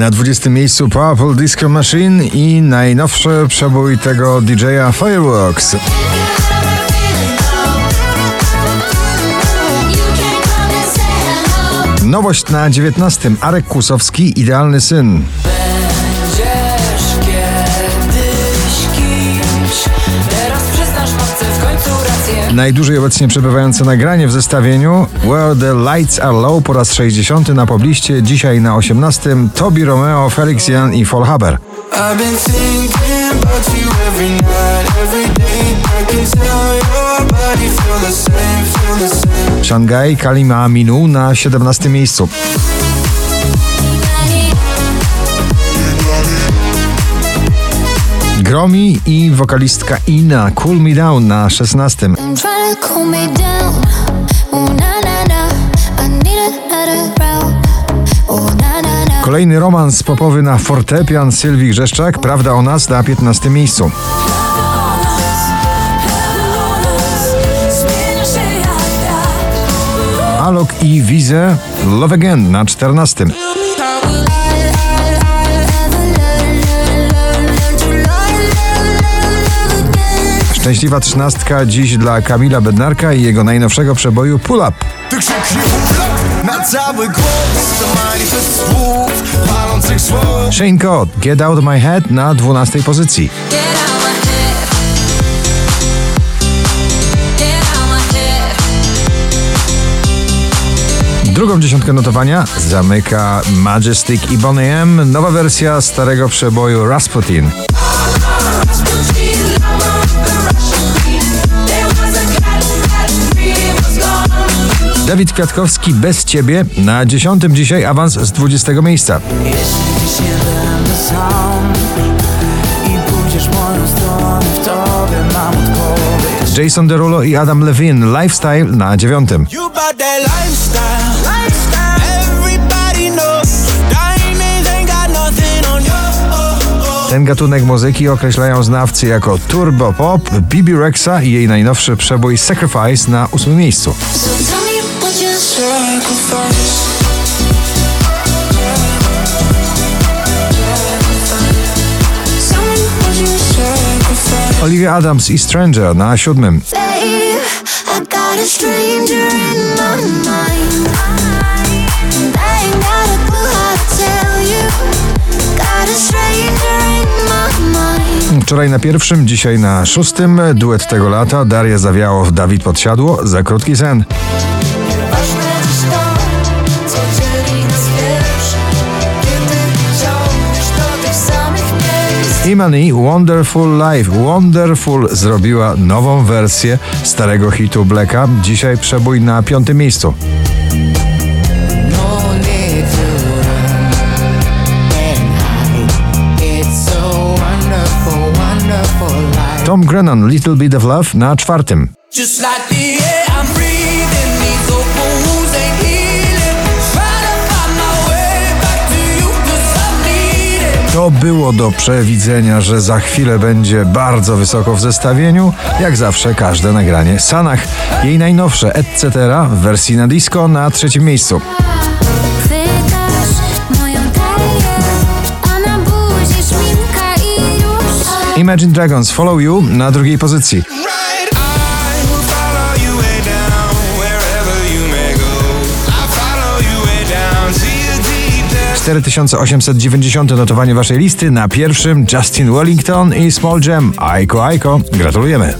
Na 20 miejscu Purple Disco Machine i najnowszy przebój tego DJ-a Fireworks. Nowość na 19. Arek Kłusowski, Idealny Syn. Najdłużej obecnie przebywające nagranie w zestawieniu Where the Lights Are Low po raz 60 na pobliście, dzisiaj na 18 Tobi Romeo, Felix Jan i Fall Haber. Kalima Aminu na 17 miejscu. Gromi i wokalistka Ina Cool Me Down na 16. Kolejny romans popowy na fortepian Sylwii Grzeszczak, Prawda o nas na 15 miejscu. Alok i Wize Love Again na 14. Szczęśliwa trzynastka dziś dla Kamila Bednarka i jego najnowszego przeboju Pull Up. Ty na cały głos, to manifest słów, palących słów. Shane Cott Get Out of My Head na 12 pozycji. Drugą dziesiątkę notowania zamyka Majestic i Bonnie M. Nowa wersja starego przeboju Rasputin. Dawid Kwiatkowski bez ciebie na dziesiątym dzisiaj awans z 20 miejsca. Jeśli dziś nie będę sam I pójdziesz moją stronę W tobie mam odpowiedź Jason Derulo i Adam Levine Lifestyle na dziewiątym. Ten gatunek muzyki określają znawcy jako turbo pop. Bibi Rexa i jej najnowszy przebój Sacrifice na ósmym miejscu. Olivia Adams i Stranger na siódmym. Wczoraj na pierwszym, dzisiaj na szóstym. Duet tego lata Daria Zawiałow, Dawid Podsiadło za krótki sen. Imani Wonderful Life Wonderful zrobiła nową wersję starego hitu Blacka. Dzisiaj przebój na piątym miejscu. Tom Grennan Little Bit of Love na czwartym. To było do przewidzenia, że za chwilę będzie bardzo wysoko w zestawieniu. Jak zawsze każde nagranie Sanach. Jej najnowsze Etc. w wersji na disco na trzecim miejscu. Imagine Dragons Follow You na drugiej pozycji. 4890 notowanie waszej listy na pierwszym Justin Wellington i Small Jam. Aiko Aiko. Gratulujemy.